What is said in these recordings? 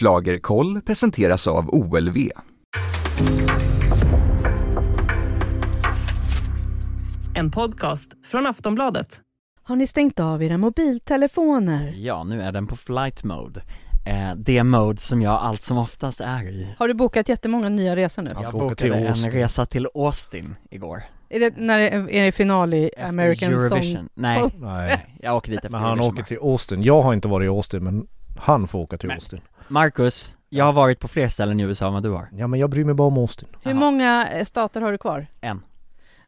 Schlagerkoll presenteras av OLV. En podcast från Aftonbladet. Har ni stängt av era mobiltelefoner? Ja, nu är den på flight mode. Eh, det mode som jag allt som oftast är i. Har du bokat jättemånga nya resor nu? Han Jag bokade en Austin. resa till Austin igår. Är det, när det, är det final i Efter American Eurovision. Song? Nej, Nej, jag åker dit efter men han Eurovision. åker till Austin. Jag har inte varit i Austin men han får åka till Men- Austin. Marcus, jag har varit på fler ställen i USA än vad du har. Ja men jag bryr mig bara om Austin. Hur Aha. många eh, stater har du kvar? En.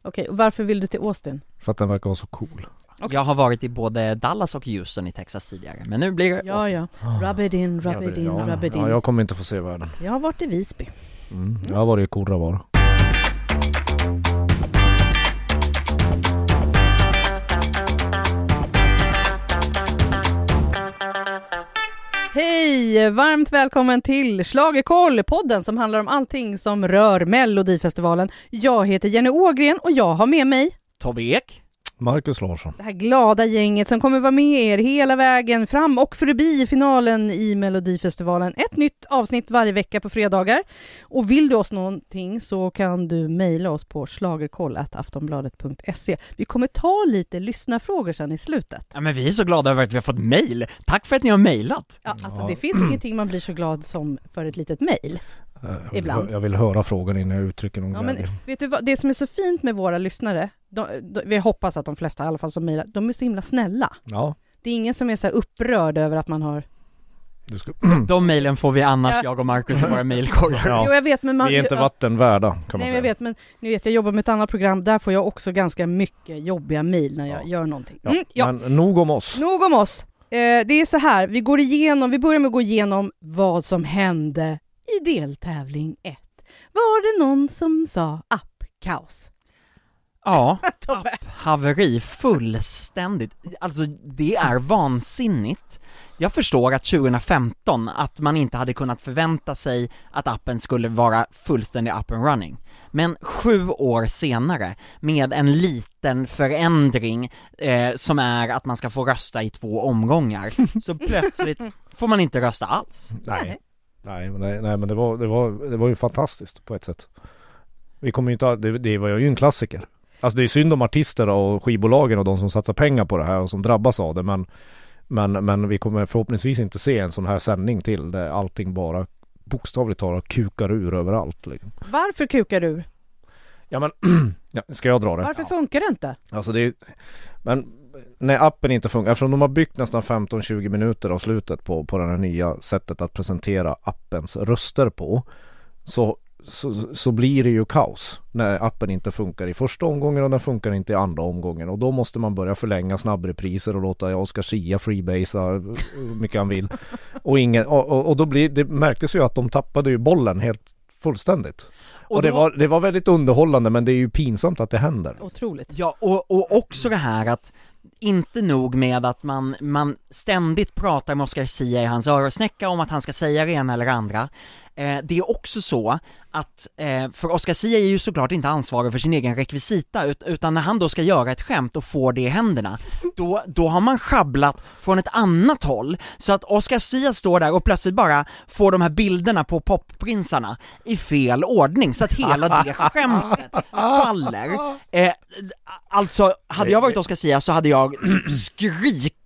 Okej, och varför vill du till Austin? För att den verkar vara så cool. Okej. Jag har varit i både Dallas och Houston i Texas tidigare, men nu blir det Ja, Austin. ja. Rub it in, rub it in, ja, rub it in. ja, jag kommer inte få se världen. Jag har varit i Visby. Mm. Jag har varit i Kurravara. Hej! Varmt välkommen till Schlagerkoll, podden som handlar om allting som rör Melodifestivalen. Jag heter Jenny Ågren och jag har med mig Tobbe Ek. Marcus Larsson. det här glada gänget som kommer vara med er hela vägen fram och förbi finalen i Melodifestivalen. Ett nytt avsnitt varje vecka på fredagar. Och vill du oss någonting så kan du mejla oss på schlagerkoll.aftonbladet.se. Vi kommer ta lite lyssnarfrågor sen i slutet. Ja men vi är så glada över att vi har fått mail. Tack för att ni har mailat. Ja, alltså det finns ingenting man blir så glad som för ett litet mejl. Eh, Jag vill, Ibland. hö- jag vill höra frågan innan jag uttrycker någon Ja, men vet du vad, det som är så fint med våra lyssnare, de, de, vi hoppas att de flesta i alla fall som mejlar, de är så himla snälla. Ja, Det är ingen som är så här upprörd över att man har... du ska... De mailen får vi annars, Ja. jag och Marcus i våra mailkorgar. Jo, ja. jag vet, men man... Vi är inte vatten värda kan man Nej, säga. jag vet, men ni vet, jag jobbar med ett annat program, där får jag också ganska mycket jobbiga mejl när jag Ja. gör någonting. Mm, ja. Men nog om oss. Nog om oss. Eh, det är så här, vi går igenom, vi börjar med att gå igenom vad som hände i deltävling 1. Var det någon som sa app-kaos? Ja, haveri fullständigt. Alltså det är vansinnigt. Jag förstår att 2015, att man inte hade kunnat förvänta sig att appen skulle vara fullständig up and running. Men sju år senare, med en liten förändring eh, som är att man ska få rösta i två omgångar, så plötsligt får man inte rösta alls. Nej. Nej, men, nej, nej, men det var, det, var, det var ju fantastiskt på ett sätt. Vi kommer ju inte, det, det var ju en klassiker. Alltså det är synd om artister och skivbolagen och de som satsar pengar på det här och som drabbas av det men Men, men vi kommer förhoppningsvis inte se en sån här sändning till där allting bara bokstavligt talat kukar ur överallt liksom. Varför kukar du? Ja men, ja, ska jag dra det? Varför funkar det inte? Alltså det är, men när appen inte funkar, eftersom de har byggt nästan 15-20 minuter av slutet på, på det här nya sättet att presentera appens röster på så, så, så blir det ju kaos när appen inte funkar i första omgången och den funkar inte i andra omgången. Och då måste man börja förlänga snabbrepriser och låta Oscar Sia freebasea hur mycket han vill. Och, ingen, och, och, och då blir det märktes ju att de tappade ju bollen helt fullständigt. Och, Och det, då- var, det var väldigt underhållande men det är ju pinsamt att det händer. Otroligt. Ja, och, och också det här att inte nog med att man, man ständigt pratar med Oscar Sia i hans öronsnäcka om att han ska säga det ena eller andra. Eh, det är också så att, eh, för Oscar Sia är ju såklart inte ansvarig för sin egen rekvisita, ut, utan när han då ska göra ett skämt och får det i händerna, då, då har man schabblat från ett annat håll, så att Oscar Sia står där och plötsligt bara får de här bilderna på popprinsarna i fel ordning, så att hela det skämtet faller. Eh, alltså, hade jag varit Oscar Sia så hade jag skrikit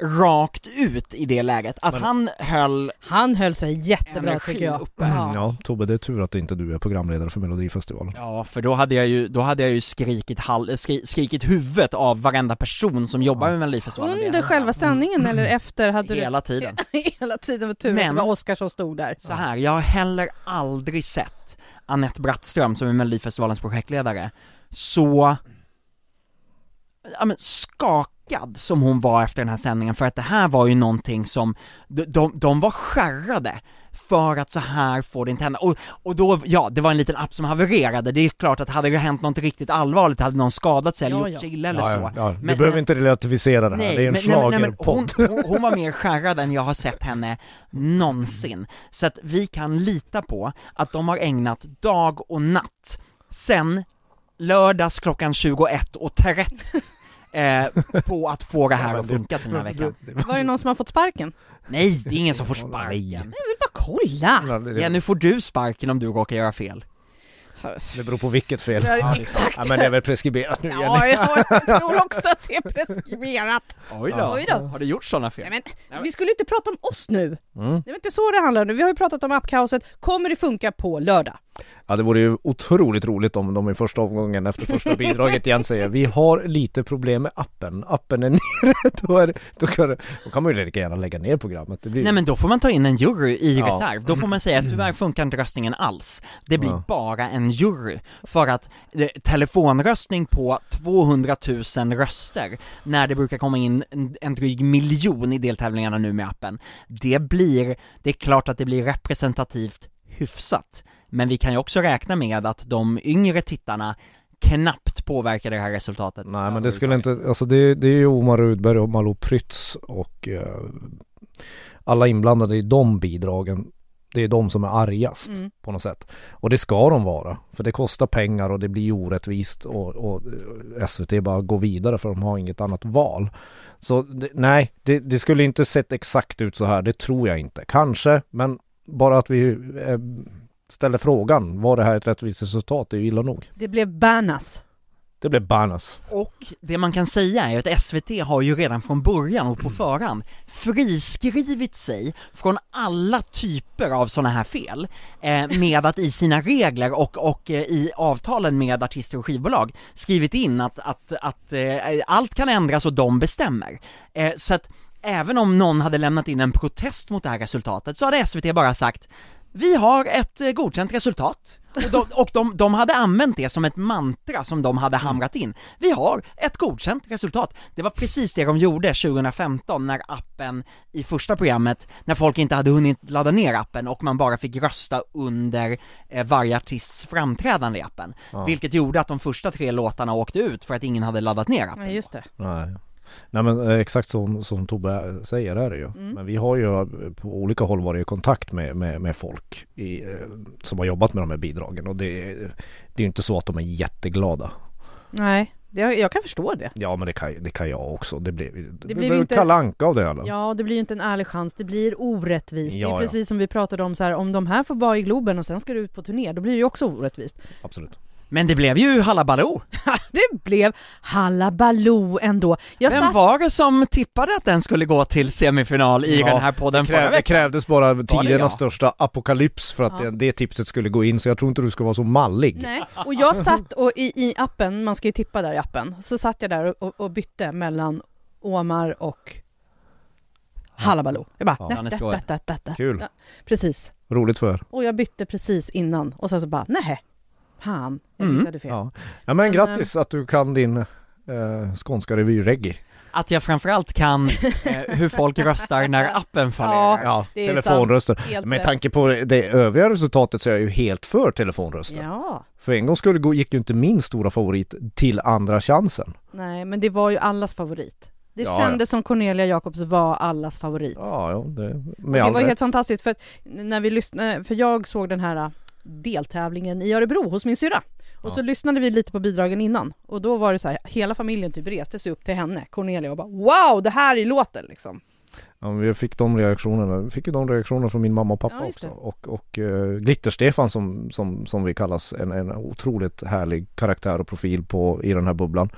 rakt ut i det läget, att han höll Han höll sig jättebra tycker jag. uppe. Ja. Ja, Tobbe det är tur att inte du är programledare för Melodifestivalen. Ja, för då hade jag ju, då hade jag ju skrikit, hall, skri, skrikit huvudet av varenda person som jobbar med Melodifestivalen Under själva sändningen eller efter hade du... Hela tiden. Hela tiden var tur att Men- det var Oscar som stod där. Så här, jag har heller aldrig sett Annette Brattström, som är Melodifestivalens projektledare, så ja, men skakad som hon var efter den här sändningen, för att det här var ju någonting som, de, de, de var skärrade för att så här får det inte hända. Och, och då, ja, det var en liten app som havererade, det är klart att hade det hänt något riktigt allvarligt, hade någon skadat sig eller Ja, gjort sig illa eller Ja, så. ja, ja. Du Men- behöver men- inte relativisera det här, det är en men- nej, men- nej, hon, hon var mer skärrad än jag har sett henne någonsin. Så att vi kan lita på att de har ägnat dag och natt sen lördags klockan 21.30 eh, på att få det här att funka den här veckan. Var det någon som har fått sparken? Nej, det är ingen som får sparken. Jag vill kolla! Ja, nu får du sparken om du råkar göra fel. det beror på vilket fel. Ja, exakt. Ja, men det är väl preskriberat nu Jenny. Ja, jag, tror också att det är preskriberat. Oj då. Oj då. Har du gjort sådana fel? Nej, men, vi skulle inte prata om oss nu. Mm. Det är inte så det handlar om nu. Vi har ju pratat om appkaoset. Kommer det funka på lördag? Ja det vore ju otroligt roligt om de i första omgången efter första bidraget igen säger vi har lite problem med appen, appen är nere, då, är, då, kan, då kan man ju lika gärna lägga ner programmet. Det blir Nej men då får man ta in en jury i Ja. reserv, då får man säga att tyvärr funkar inte röstningen alls. Det blir Ja. bara en jury, för att eh, telefonröstning på 200 000 röster, när det brukar komma in en, en dryg miljon i deltävlingarna nu med appen, det blir, det är klart att det blir representativt hyfsat, men vi kan ju också räkna med att de yngre tittarna knappt påverkar det här resultatet. Nej men det skulle inte, alltså det, det är ju Omar Rudberg och Malou Prytz och eh, alla inblandade i de bidragen det är de som är argast Mm. på något sätt. Och det ska de vara. För det kostar pengar och det blir orättvist och, och eh, SVT bara går vidare för de har inget annat val. Så det, nej, det, det skulle inte sett exakt ut så här. Det tror jag inte. Kanske, men bara att vi eh, ställer frågan. Var det här ett rättvist resultat? Det är ju illa nog. Det blev Bernas. Det blev Barnas. Och det man kan säga är att SVT har ju redan från början och på förhand friskrivit sig från alla typer av sådana här fel eh, med att i sina regler och, och eh, i avtalen med artister och skivbolag skrivit in att, att, att eh, allt kan ändras och de bestämmer. Eh, så att även om någon hade lämnat in en protest mot det här resultatet så hade SVT bara sagt vi har ett eh, godkänt resultat. Och, de, och de, de hade använt det som ett mantra som de hade hamrat in. Vi har ett godkänt resultat. Det var precis det de gjorde 2015 när appen i första programmet, när folk inte hade hunnit ladda ner appen och man bara fick rösta under eh, varje artists framträdande i appen. Vilket gjorde att de första tre låtarna åkte ut för att ingen hade laddat ner appen. Ja, just det. Nej. Nej men eh, exakt som, som Tobbe säger är det ju. Mm. Men vi har ju eh, på olika håll varit i kontakt med, med, med folk i, eh, som har jobbat med de här bidragen och det, är- det är ju inte så att de är jätteglada. Nej, det, jag kan förstå det. Ja men det kan, det kan jag också. Det blev, det blev blev inte- Kalle Anka av det eller? Ja, det blir ju inte en ärlig chans. Det blir orättvist. det Ja, är ja. precis som vi pratade om så här, om de här får vara i Globen och sen ska du ut på turné, då blir det ju också orättvist. Absolut. Men det blev ju Hallabaloo! det blev halabaloo ändå. Jag Vem satt... var det som tippade att den skulle gå till semifinal i Ja, den här podden förra Kräv, det veckan? krävdes bara tidernas största apokalyps för att Ja. det, det tipset skulle gå in så jag tror inte du ska vara så mallig. Nej, och jag satt och i, i appen, man ska ju tippa där i appen, så satt jag där och, och, bytte mellan Omar och Hallabaloo. Jag bara, Ja. er. da, da, da. Kul. Ja, precis. Roligt för er. Och jag bytte precis innan och sen så bara, nej, fan, jag Mm. visade fel. Ja. ja men grattis att du kan din eh, skånska revy reggae. Att jag framförallt kan eh, hur folk röstar när appen fallerar. Ja, är telefonröster. Med tanke på det övriga resultatet så är jag ju helt för telefonröster. Ja, För en gång skulle gå, gick ju inte min stora favorit till andra chansen. nej, men det var ju allas favorit. Det Ja, kändes som Cornelia Jacobs var allas favorit. Ja, ja, det, med det all var rätt. helt fantastiskt för när vi lyssnade, för jag såg den här deltävlingen i Örebro hos min syrra. Och så lyssnade vi lite på bidragen innan och då var det så här, hela familjen typ reste sig upp till henne, Cornelia och bara wow, det här är låten liksom. Ja, men vi fick de reaktionerna, vi fick ju de reaktionerna från min mamma och pappa Ja, också. Och, och uh, Glitter-Stefan som, som, som vi kallas, en, en otroligt härlig karaktär och profil på, i den här bubblan.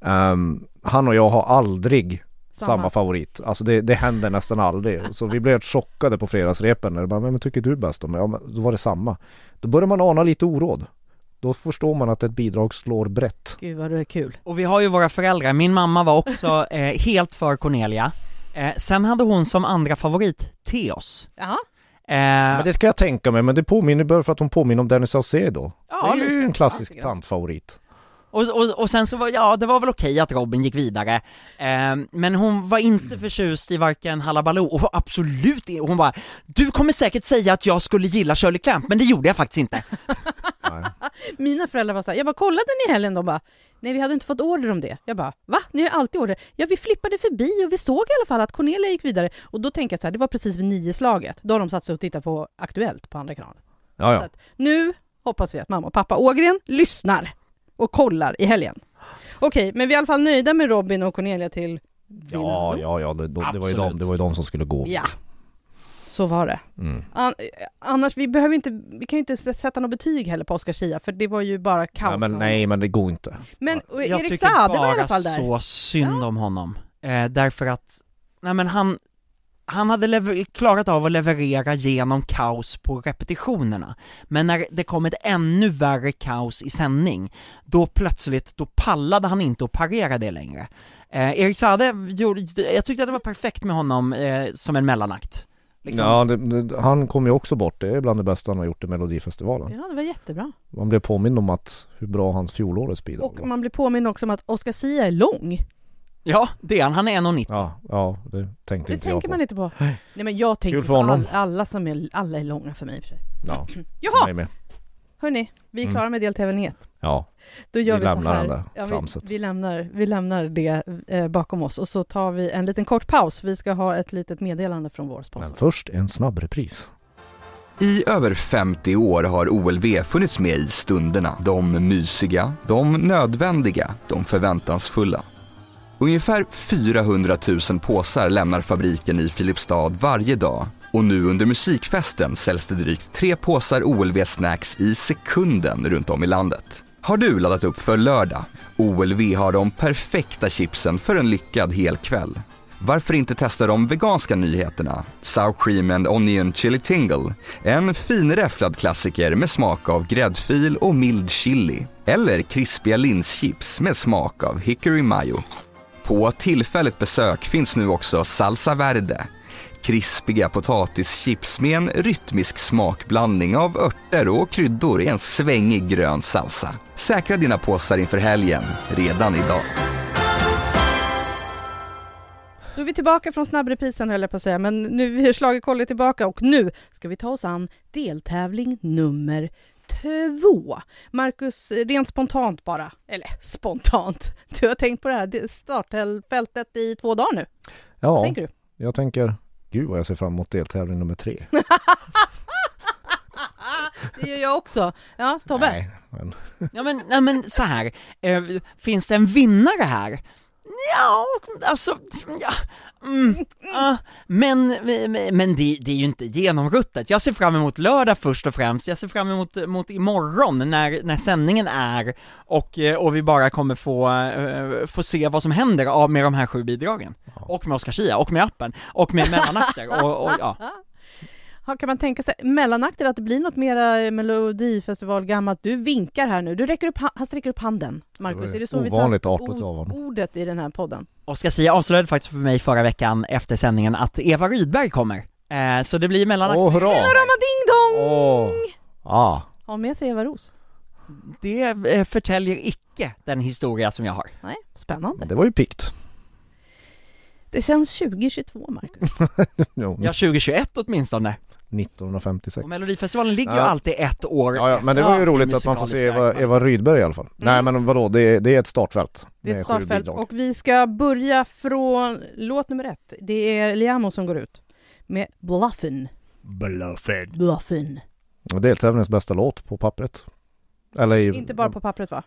Ehm, han och jag har aldrig samma, Samma. favorit. Alltså det, det händer nästan aldrig. Så vi blev helt chockade på fredagsrepen när det bara, men tycker du bäst om? Ja, men då var det samma. Då börjar man ana lite oråd. Då förstår man att ett bidrag slår brett. Gud vad det är kul. Och vi har ju våra föräldrar, min mamma var också eh, helt för Cornelia. Eh, sen hade hon som andra favorit Theos. Jaha, Eh, Men det kan jag tänka mig, men det påminner bara för att hon påminner om Dennis Saucedo. Ja, det är ju en klassisk Ja, tantfavorit. Och, och, och sen så var, ja det var väl okej att Robin gick vidare, eh, men hon var inte förtjust i varken Hallabaloo, och absolut inte, hon bara Du kommer säkert säga att jag skulle gilla Shirley Clamp, men det gjorde jag faktiskt inte. Mina föräldrar var så här, jag bara kollade ni i helgen? De bara, nej vi hade inte fått order om det. Jag bara, va? Ni har alltid order. Ja vi flippade förbi och vi såg i alla fall att Cornelia gick vidare. Och då tänker jag så här, det var precis vid nio slaget. Då har de satt sig och tittat på Aktuellt på andra kanalen. Ja, Så ja. att nu hoppas vi att mamma och pappa Ågren lyssnar och kollar i helgen. Okej, men vi är i alla fall nöjda med Robin och Cornelia till Ja, vinnaren. ja, ja, det, det, var ju Absolut. de, det var ju de som skulle gå. Ja. Så var det. Mm. An- annars, vi behöver inte, vi kan ju inte sätta något betyg heller på Oscar Zia, för det var ju bara kaos. Nej, men, nej men det går inte. Men och Jag Erik tycker Saade var i bara alla fall där. så synd om honom, eh, därför att, nej men han, han hade lever- klarat av att leverera genom kaos på repetitionerna, men när det kom ett ännu värre kaos i sändning, då plötsligt, då pallade han inte att parera det längre. Eh, Erik Saade gjorde, jag tyckte att det var perfekt med honom eh, som en mellanakt. Liksom. Ja, det, det, han kom ju också bort, det är bland det bästa han har gjort i Melodifestivalen. Ja, det var jättebra. Man blev påmind om att hur bra hans fjolårets bidrag Och var. man blir påminn också om att Oscar Zia är lång. Ja, det är han, han är 1,90. Ja, ja, det tänkte Det inte jag tänker på. man inte på. Nej men jag tänker Kul för på honom. all, alla som är, alla är långa för mig i och för sig. Ja, Jaha! mig med. Hörni, vi är Mm. klara med deltävling 1. Ja, Då gör Vi vi, lämnar så här. den där vi, tramset. vi, lämnar, vi lämnar det eh, bakom oss och så tar vi en liten kort paus. Vi ska ha ett litet meddelande från vår sponsor. men först en snabb repris. I över 50 år har OLV funnits med i stunderna. De mysiga, de nödvändiga, de förväntansfulla. Ungefär 400 000 påsar lämnar fabriken i Filipstad varje dag och nu under musikfesten säljs det drygt tre påsar OLV Snacks i sekunden runt om i landet. Har du laddat upp för lördag? OLV har de perfekta chipsen för en lyckad helkväll. Varför inte testa de veganska nyheterna? Sour Cream and Onion Chili Tingle. En finräfflad klassiker med smak av gräddfil och mild chili. Eller krispiga linschips med smak av hickory mayo. På tillfälligt besök finns nu också Salsa Verde. Krispiga potatischips med en rytmisk smakblandning av örter och kryddor i en svängig grön salsa. Säkra dina påsar inför helgen, redan idag. Då är vi tillbaka från snabbreprisen höll jag på att säga, men nu är schlagerkollet tillbaka och nu ska vi ta oss an deltävling nummer två. Marcus, rent spontant bara, eller spontant, du har tänkt på det här startfältet i två dagar nu. Vad Ja, tänker du? jag tänker, gud vad jag ser fram emot deltävling nummer tre. Det gör jag också. Ja, Tobbe? Nej, men Ja men, nej, men så här. Eh, finns det en vinnare här? Ja, alltså, ja, mm, ah, men, men, det, det är ju inte genomruttet. Jag ser fram emot lördag först och främst, jag ser fram emot mot imorgon när, när sändningen är och, och vi bara kommer få, eh, få se vad som händer med de här sju bidragen. Och med Oscar Zia, och med appen, och med mellanakter och, och ja. Kan man tänka sig mellanakter att det blir något mera Melodifestival gammalt? Du vinkar här nu, du räcker upp, ha- han sträcker upp handen. Marcus, Det var är det så vi tar ovanligt artigt ord- av honom. ordet i den här podden? Oscar Zia avslöjade faktiskt för mig förra veckan efter sändningen att Eva Rydberg kommer. Eh, så det blir mellanakt. Åh hurra! Rama ding dong! Åh! Ah, Ha med sig Eva Ros. Det eh, förtäljer icke den historia som jag har. Nej, spännande. men det var ju pikt. Det känns 2022, Marcus. Ja, 2021 åtminstone. 1956. Och Melodifestivalen ligger ju Ja. alltid ett år Ja, ja, men det var ju roligt att man får se Eva. Eva Rydberg i alla fall. Nej men vadå, det är, det är ett startfält. Det är ett startfält och vi ska börja från låt nummer ett. Det är Liamo som går ut med Bluffin. Bluffed. Bluffin. Deltävlingens bästa låt på pappret. Eller i, Inte bara på pappret va?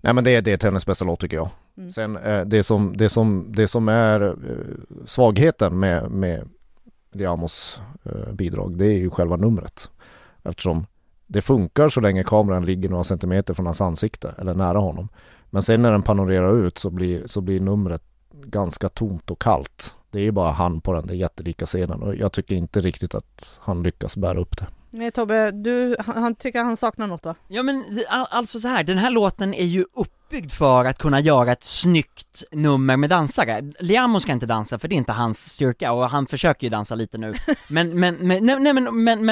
Nej men det är deltävlingens bästa låt tycker jag. Mm. Sen eh, det, som, det, som, det som är eh, svagheten med, med Liamos eh, bidrag, det är ju själva numret. Eftersom det funkar så länge kameran ligger några centimeter från hans ansikte eller nära honom. Men sen när den panorerar ut så blir, så blir numret ganska tomt och kallt. Det är ju bara han på den där jättelika scenen och jag tycker inte riktigt att han lyckas bära upp det. Nej Tobbe, du, han, han tycker han saknar något va? Ja men alltså så här, den här låten är ju uppbyggd för att kunna göra ett snyggt nummer med dansare. Liamo ska inte dansa för det är inte hans styrka och han försöker ju dansa lite nu. Men, men, men, nej, nej, men, men,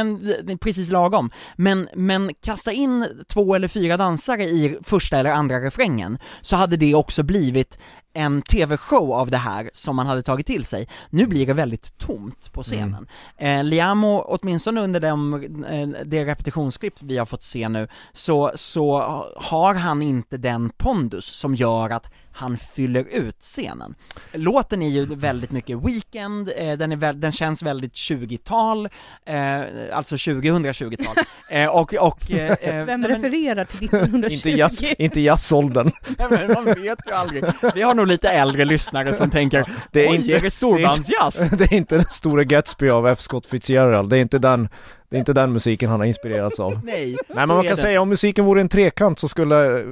men, precis lagom. Men, men kasta in två eller fyra dansare i första eller andra refrängen så hade det också blivit en tv-show av det här som man hade tagit till sig. Nu blir det väldigt tomt på scenen. Eh, Liamo, åtminstone under de, eh, det repetitionsklipp vi har fått se nu, så, så har han inte den pondus som gör att han fyller ut scenen. Låten är ju väldigt mycket Weekend, eh, den, är väl, den känns väldigt 20-tal, eh, alltså 2020-tal, eh, och, och... Vem nej, men- refererar till 1920? Inte, jazz, inte jazzåldern. Man vet ju aldrig. Vi har nog lite äldre lyssnare som tänker, Det är inte- är det storbandsjazz? Det är inte den stora Gatsby av F. Scott Fitzgerald, det är inte den, det är inte den musiken han har inspirerats av. Nej, Nej men man kan det. säga om musiken vore en trekant så skulle,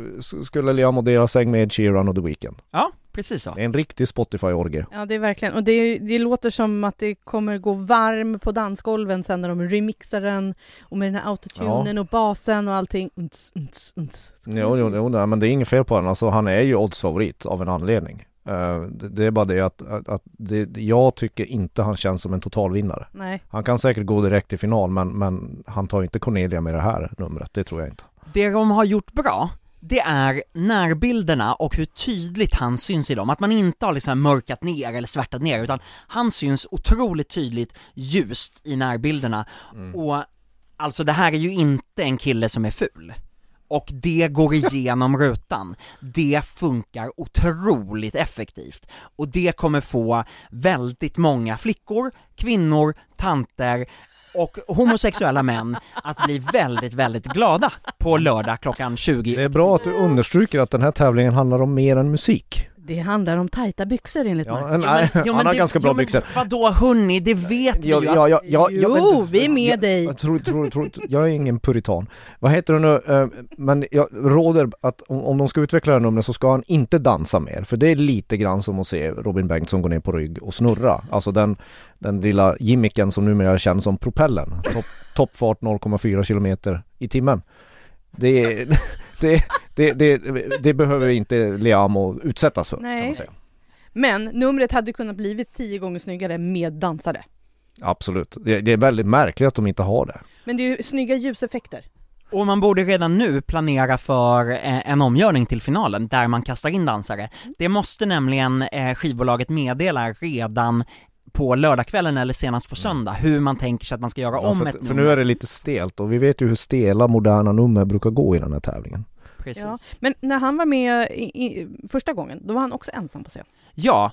skulle Liam dela säng med Ed Sheeran och The Weeknd. Ja, precis så. Det är en riktig Spotify-orgie. Ja det är verkligen, och det, det låter som att det kommer gå varm på dansgolven sen när de remixar den och med den här autotunen och basen och allting. Unts, unts, unts. Jo, jo, jo nej, men det är inget fel på honom. Alltså han är ju oddsfavorit av en anledning. Eh, det, det är bara det att, att, att det, jag tycker inte han känns som en totalvinnare. Nej, Han kan säkert gå direkt till final men, men han tar inte Cornelia med det här numret, det tror jag inte. Det de har gjort bra, det är närbilderna och hur tydligt han syns i dem, att man inte har liksom mörkat ner eller svärtat ner, utan han syns otroligt tydligt ljust i närbilderna. Och alltså det här är ju inte en kille som är ful. Och det går igenom rutan. Det funkar otroligt effektivt. Och det kommer få väldigt många flickor, kvinnor, tanter och homosexuella män att bli väldigt, väldigt glada på lördag klockan 20. Det är bra att du understryker att den här tävlingen handlar om mer än musik det handlar om tajta byxor enligt Ja, Marcus. nej, han har det- ganska bra men byxor. Vadå hörni, det vet vi Ja, ju ja, ja, ja, ja, men- Jo, vi är med jag, dig. Jag, tror, tror, tror, jag är ingen puritan. Vad heter det nu, Eh, men jag råder att om, om de ska utveckla det här numret så ska han inte dansa mer. För det är lite grann som att se Robin Bengtsson gå ner på rygg och snurra. Alltså den, den lilla gimmicken som numera känns som propellen. Topp, toppfart 0,4 kilometer i timmen. Det, är- det, det, det, det behöver inte Liam utsättas för kan Nej. man säga. Men numret hade kunnat blivit tio gånger snyggare med dansare. Absolut. Det, det är väldigt märkligt att de inte har det. Men det är ju snygga ljuseffekter. Och man borde redan nu planera för eh, en omgörning till finalen där man kastar in dansare. Det måste nämligen eh, skivbolaget meddela redan på lördagskvällen eller senast på söndag, hur man tänker sig att man ska göra Ja, om för, ett att- för nu är det lite stelt och vi vet ju hur stela moderna nummer brukar gå i den här tävlingen. Precis. Ja. Ja. Men när han var med i, i, första gången, då var han också ensam på scen.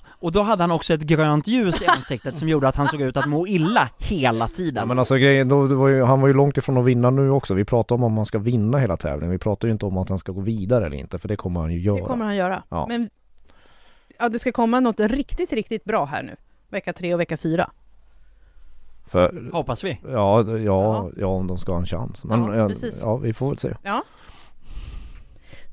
och då hade han också ett grönt ljus i ansiktet som gjorde att han såg ut att må illa hela tiden. Ja, men alltså grejen, då, det var ju, han var ju långt ifrån att vinna nu också. Vi pratar om om han ska vinna hela tävlingen. Vi pratar ju inte om att han ska gå vidare eller inte, för det kommer han ju göra. Det kommer han göra. Ja. Men ja, det ska komma något riktigt, riktigt bra här nu. Vecka tre och vecka fyra. För, Hoppas vi. ja, ja, Ja. ja, om de ska ha en chans. Men Ja, ja, precis. ja, vi får väl se.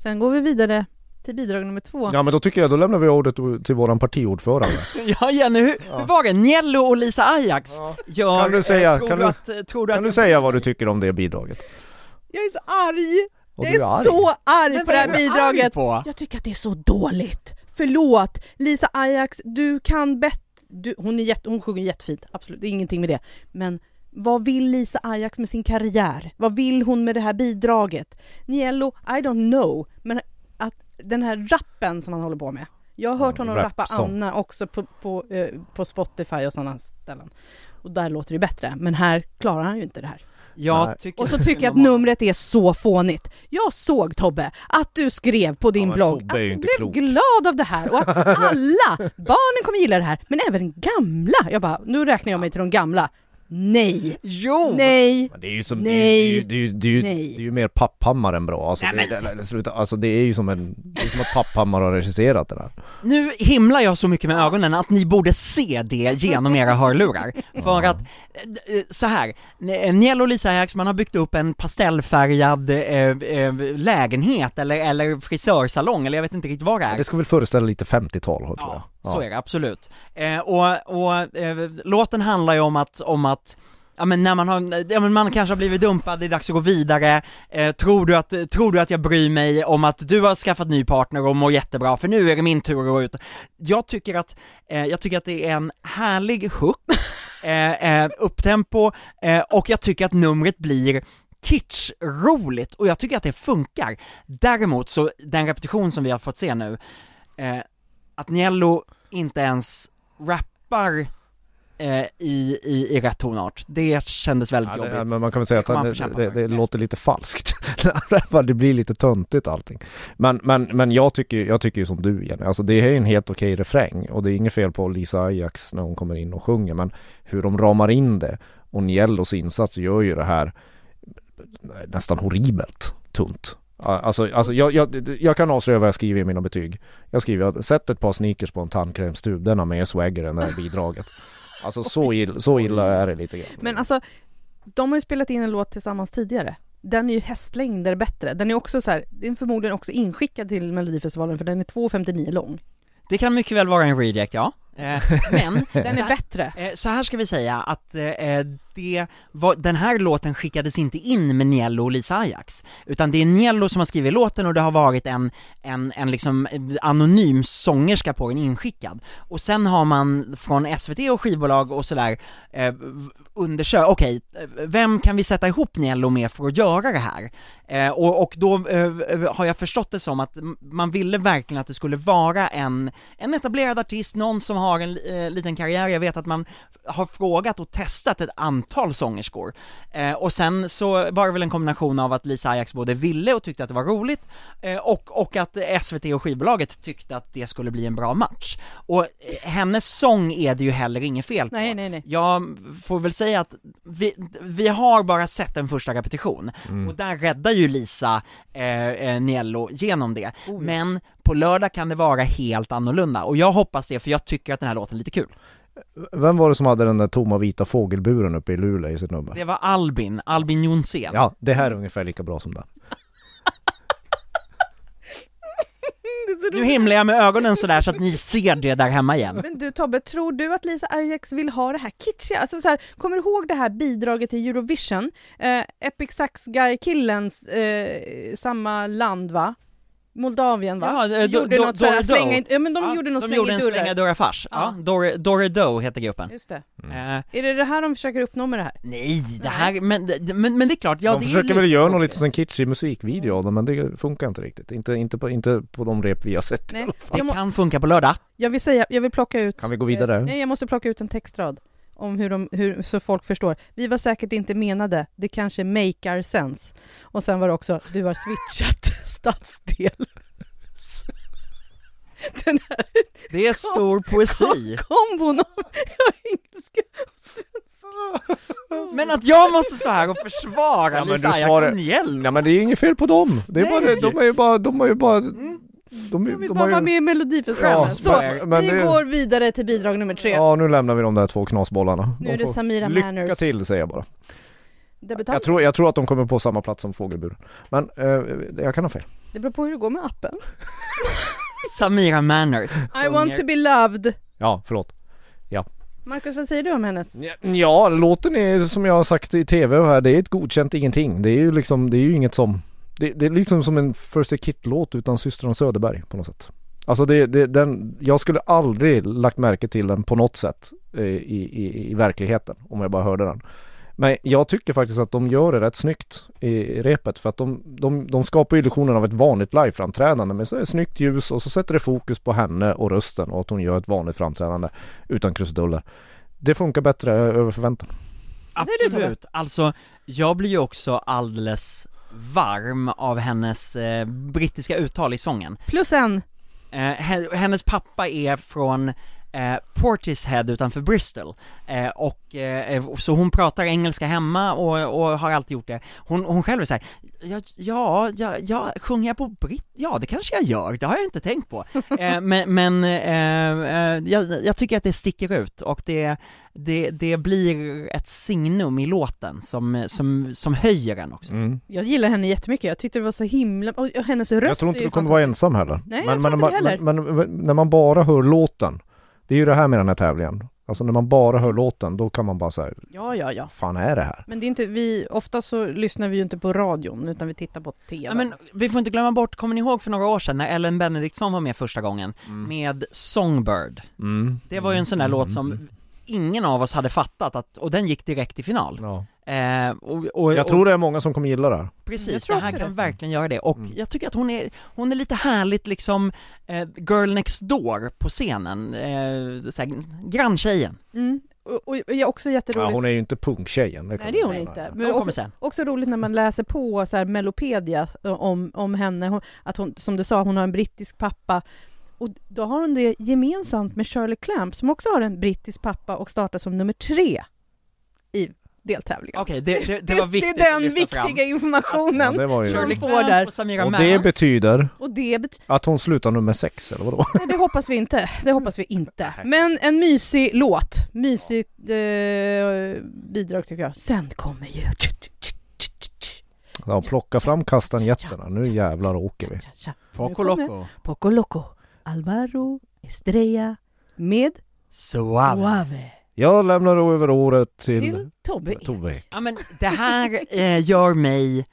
Sen går vi vidare till bidrag nummer två. Ja, men då tycker jag, då lämnar vi ordet till våran partiordförande. Ja Jenny, hur, Ja. hur var det? Niello och Lisa Ajax gör, Kan du säga- tror, kan du att, tror du Kan att du säga vad du tycker om det bidraget? Jag är så arg! Och jag är, arg. så arg Men på det här är bidraget! på? Jag tycker att det är så dåligt. Förlåt! Lisa Ajax, du kan bättre... Du, hon, är jätte, hon sjunger jättefint, absolut, det är ingenting med det. Men vad vill Lisa Ajax med sin karriär? Vad vill hon med det här bidraget? Niello, I don't know, men att den här rappen som han håller på med. Jag har hört Ja, honom rap rappa song. Anna också på, på, eh, på Spotify och sådana ställen. Och där låter det bättre, men här klarar han ju inte det här. Jag tycker Och så tycker jag att numret är så fånigt. Jag såg Tobbe att du skrev på din Ja, blogg att du blev klok. glad av det här och att alla barnen kommer gilla det här, men även gamla. Jag bara, nu räknar jag mig till de gamla. Nej, Jo! nej, Men det är ju som, Nej. det är ju, det är ju, det är ju, Nej. det är ju mer Papphammar än bra. Alltså, Nej, det, det, sluta, alltså det är ju som en, det är som att Papphammar har regisserat den här. Nu himlar jag så mycket med ögonen att ni borde se det genom era hörlurar. För att, eh, eh, så här, Niel och Lisa Ajax, man har byggt upp en pastellfärgad eh, eh, lägenhet eller, eller frisörsalong, eller jag vet inte riktigt vad det är. Det ska väl föreställa lite 50-tal tror jag. Ja, så är det absolut. Eh, och och eh, låten handlar ju om att, om att Ja men när man har, ja men man kanske har blivit dumpad, det är dags att gå vidare, eh, tror, du att, tror du att jag bryr mig om att du har skaffat ny partner och mår jättebra, för nu är det min tur att gå ut. Jag tycker att, eh, jag tycker att det är en härlig hook, eh, eh, upptempo, eh, och jag tycker att numret blir kitsch-roligt, och jag tycker att det funkar. Däremot så, den repetition som vi har fått se nu, eh, att Niello inte ens rappar eh, i, i, i rätt tonart. Det kändes väldigt Ja, det, jobbigt. men man kan väl säga att Det det, det, låter lite falskt det blir lite töntigt allting. Men, men, men jag tycker jag tycker ju som du Jenny, alltså det är en helt okej refräng och det är inget fel på Lisa Ajax när hon kommer in och sjunger men hur de ramar in det och Niellos insats gör ju det här nästan horribelt tunt. Alltså, alltså jag, jag, jag kan avslöja vad jag skriver i mina betyg. Jag skriver att sätt ett par sneakers på en tandkrämstub, den har mer swagger än det här bidraget. Alltså så illa, så illa är det lite grann. Men alltså, de har ju spelat in en låt tillsammans tidigare. Den är ju hästlängder bättre. Den är också så här, den är förmodligen också inskickad till Melodifestivalen för den är 2,59 lång. Det kan mycket väl vara en reject, ja. Eh, men, Den så är här- bättre. Eh, Så här ska vi säga att eh, det var, den här låten skickades inte in med Niello och Lisa Ajax, utan det är Niello som har skrivit låten och det har varit en, en, en liksom anonym sångerska på den inskickad. Och sen har man från SVT och skivbolag och sådär eh, undersökt, okej, okay, vem kan vi sätta ihop Niello med för att göra det här? Eh, och, och då eh, har jag förstått det som att man ville verkligen att det skulle vara en, en etablerad artist, någon som har en eh, liten karriär, jag vet att man har frågat och testat ett antal sångerskor. Eh, och sen så var det väl en kombination av att Lisa Ajax både ville och tyckte att det var roligt, eh, och, och att SVT och skivbolaget tyckte att det skulle bli en bra match. Och eh, hennes sång är det ju heller inget fel på. Nej, nej, nej. Jag får väl säga att vi, vi har bara sett en första repetition, och där räddar ju Lisa eh, eh, Niello genom det. Men på lördag kan det vara helt annorlunda, och jag hoppas det för jag tycker att den här låten är lite kul. Vem var det som hade den där tomma vita fågelburen uppe i Luleå i sitt nummer? Det var Albin, Albin Jonsén. Ja, det här är ungefär lika bra som den. Nu himlar jag med ögonen sådär så att ni ser det där hemma igen. Men du Tobbe, tror du att Lisa Ajax vill ha det här kitschiga? Alltså så här, kommer du ihåg det här bidraget till Eurovision? Eh, Epic Sax Guy-killens, eh, samma land va? Moldavien va? Ja, eh, do- gjorde do- något sådär, Dore slänga in, ja men de Ja, gjorde något de slänga gjorde en dörrar. slänga dörrar fars. Ja, Ja. Doe heter gruppen. Just det. Eh, Är det det här de försöker uppnå med det här? nej, det här, men, det- men, men det är klart, ja de det försöker lite väl göra någon jobbigt. liten sån kitschig musikvideo av den men det funkar inte riktigt. Inte, inte, på, inte på de rep vi har sett. Nej, Det må, kan funka på lördag. jag vill säga, jag vill plocka ut Kan vi gå vidare? Eh, Nej, jag måste plocka ut en textrad om hur de, hur, så folk förstår. Vi var säkert inte menade, det kanske makear sense. Och sen var det också, du har switchat stadsdel. Den här Det är stor poesi. kombon av engelska och svenska. Men att jag måste stå här och försvara Ja, men Lisa Hjälm. Ja men det är inget fel på dem. Det är Nej. bara, de är ju bara, de har ju bara, Mm. de, Jag vill de bara har vara ju, med i Melodifestivalen. Ja, så, men- men vi det- går vidare till bidrag nummer tre. Ja nu lämnar vi de där två knasbollarna. Nu De är det Samira Lycka Manners. till säger jag bara. Debutant. Jag tror, jag tror att de kommer på samma plats som fågelburen. Men eh, jag kan ha fel. Det beror på hur det går med appen. Samira Manners I want to be loved. Ja, förlåt. Marcus, vad säger du om hennes? Ja, låten är som jag har sagt i tv här, det är ett godkänt ingenting. Det är ju liksom, det är ju inget som Det, det är liksom som en First Aid Kit-låt utan systrarna Söderberg på något sätt. Alltså det, det, den, jag skulle aldrig lagt märke till den på något sätt eh, i, i, i verkligheten om jag bara hörde den. Men jag tycker faktiskt att de gör det rätt snyggt i repet för att de, de, de skapar illusionen av ett vanligt liveframträdande med så här snyggt ljus och så sätter det fokus på henne och rösten och att hon gör ett vanligt framträdande utan krusiduller. Det funkar bättre över förväntan. Absolut, alltså jag blir ju också alldeles varm av hennes eh, brittiska uttal i sången. Plus en. Eh, he- hennes pappa är från eh, Portishead utanför Bristol, eh, och eh, så hon pratar engelska hemma och, och har alltid gjort det. Hon, hon själv är såhär, ja, ja, ja, ja, sjunger jag på britt? Ja, det kanske jag gör, det har jag inte tänkt på. eh, men men eh, eh, jag, jag tycker att det sticker ut och det, det, det blir ett signum i låten som, som, som höjer den också. Mm. Jag gillar henne jättemycket, jag tyckte det var så himla... Och hennes röst Jag tror inte du kommer vara ensam heller. Nej, jag tror men, inte man, heller. men, men när man bara hör låten, det är ju det här med den här tävlingen. Alltså när man bara hör låten, då kan man bara säga, Ja, ja, ja. fan är det här? Men det är inte, vi, ofta så lyssnar vi ju inte på radion utan vi tittar på TV. Ja, men vi får inte glömma bort, kommer ni ihåg för några år sedan när Ellen Benediktsson var med första gången med Songbird? Mm. Det var ju en sån där låt som ingen av oss hade fattat att, och den gick direkt i final. Ja. Eh, och, och, Jag tror det är många som kommer gilla det här. Jag Precis, tror det här kan det. verkligen göra det, och Mm. jag tycker att hon är, hon är lite härligt liksom, eh, girl next door på scenen, eh, såhär, granntjejen. Mm. och, och är också jätteroligt. Ja, hon är ju inte punktjejen. Nej det är hon inte. Men kommer också, sen. också roligt när man läser på så här Melopedia om, om henne, hon, att hon, som du sa, hon har en brittisk pappa. Och då har hon det gemensamt med Shirley Clamp som också har en brittisk pappa och startar som nummer tre i deltävlingen. Okej, det, det, det var viktigt Det är den lyfta fram. viktiga informationen Ja, det var ju... som får där. och det betyder Och det betyder att hon slutar nummer sex, eller vadå? Nej, det hoppas vi inte. Det hoppas vi inte. Men en mysig låt. Mysigt eh, bidrag tycker jag. Sen kommer ju... Ja, plocka fram kastanjetterna, nu jävlar åker vi. Poco Loco. Poco Loco. Alvaro Estrella med Suave. Suave. Jag lämnar över året till, Till Tobbe. Tove. Ja men det här eh, gör mig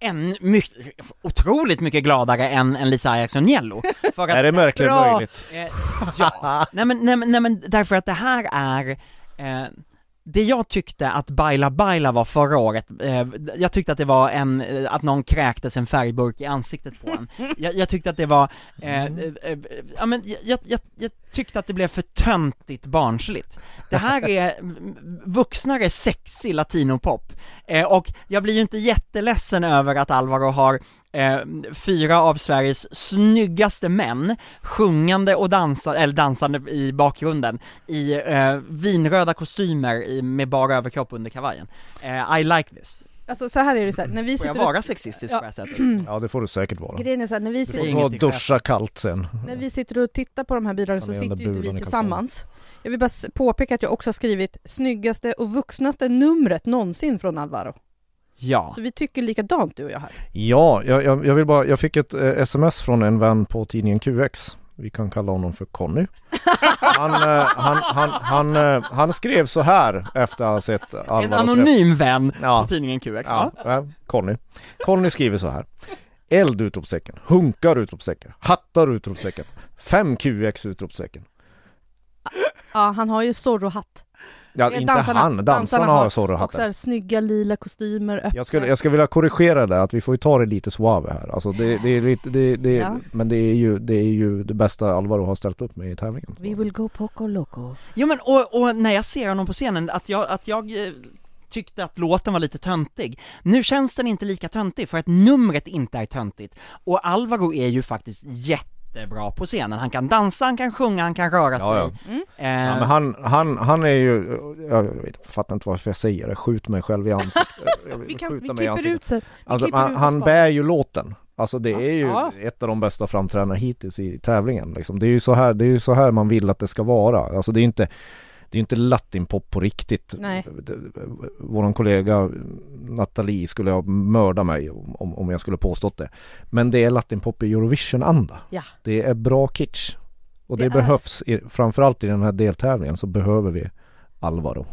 en mycket, otroligt mycket gladare än, än Lisa Eriksson Jello. För att, Är det verkligen Bra. möjligt? eh, ja, nej men, nej, men, nej men därför att det här är eh, det jag tyckte att Baila Baila var förra året, eh, jag tyckte att det var en, eh, att någon kräktes en färgburk i ansiktet på en. Jag, jag tyckte att det var, eh, eh, eh, ja men jag, jag, jag, tyckte att det blev för töntigt barnsligt. Det här är mm, vuxnare sexig latinopop, eh, och jag blir ju inte jätteledsen över att Alvaro har eh, fyra av Sveriges snyggaste män sjungande och dansande, eller dansande i bakgrunden i eh, vinröda kostymer i, med bara överkropp under kavajen. Eh, I like this. Alltså så här är det så här, när vi Får jag sitter vara sexistisk Ja. på det här sättet? Ja det får du säkert vara. Grejen är så här, när vi Du sitter, är får ta och duscha kallt sen. när vi sitter och tittar på de här bidragen så sitter ju inte vi tillsammans. Jag vill bara påpeka att jag också har skrivit snyggaste och vuxnaste numret någonsin från Alvaro. Ja. Så vi tycker likadant du och jag här. Ja, jag, jag, jag vill bara, jag fick ett eh, sms från en vän på tidningen QX. Vi kan kalla honom för Conny. Han, eh, han, han, han, eh, han skrev så här efter att ha sett En Alvaros rätt- anonym vän Ja. på tidningen QX, Ja, ja. ja, Conny. Conny skriver så här. Eld utropstecken, hunkar utropstecken, hattar utropstecken, 5 QX utropstecken. Ja, han har ju Zorro-hatt. Ja, Eh, inte han, dansarna har Och så Zorro-hatten. här snygga lila kostymer, öppna. Jag skulle, jag skulle vilja korrigera det, att vi får ju ta det lite suave här. Alltså det, det är lite, det, det, Ja. men det är, ju, det är ju det bästa Alvaro har ställt upp med i tävlingen. We will go poco loco. Jo men och, och när jag ser honom på scenen, att jag, att jag eh, tyckte att låten var lite töntig. Nu känns den inte lika töntig för att numret inte är töntigt. Och Alvaro är ju faktiskt jättebra på scenen. Han kan dansa, han kan sjunga, han kan röra sig. Ja, Mm. Eh, Ja, men han, han, han är ju, jag vet, jag fattar inte varför jag säger det, skjut mig själv i ansiktet. Vi, kan, vi klipper ansiktet. ut. Vi Alltså han, han bär ju låten. Alltså det är ju Ja. ett av de bästa framträdandena hittills i tävlingen liksom. Det är ju så här, det är ju så här man vill att det ska vara. Alltså det är ju inte det är ju inte latinpop på riktigt. Nej. Vår kollega Nathalie skulle ha mördat mig om, om jag skulle påstått det. Men det är latinpop i Eurovision-anda. Ja. Det är bra kitsch. Och det, Det behövs, i, framförallt i den här deltävlingen så behöver vi Alvaro.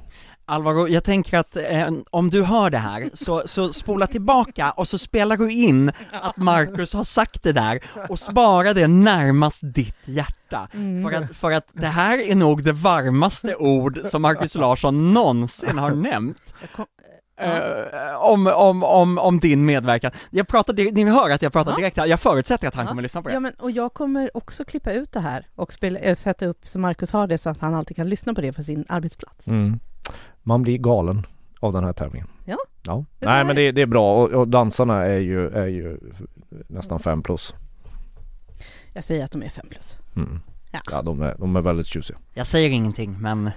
Alvaro, jag tänker att eh, om du hör det här, så, så spola tillbaka och så spelar du in att Marcus har sagt det där och spara det närmast ditt hjärta. Mm. För, att, för att det här är nog det varmaste ord som Marcus Larsson någonsin har nämnt. Eh, om, om, om, om din medverkan. Jag pratar, ni hör att jag pratar Ja. direkt här, jag förutsätter att han Ja. kommer lyssna på det. Ja, men, och jag kommer också klippa ut det här och spela, äh, sätta upp så Marcus har det så att han alltid kan lyssna på det på sin arbetsplats. Mm. Man blir galen av den här tävlingen. Ja. ja. Nej men det, det är bra och, och dansarna är ju, är ju nästan fem plus. Jag säger att de är fem plus. Mm. Ja. Ja, de, är, de är väldigt tjusiga. Jag säger ingenting, men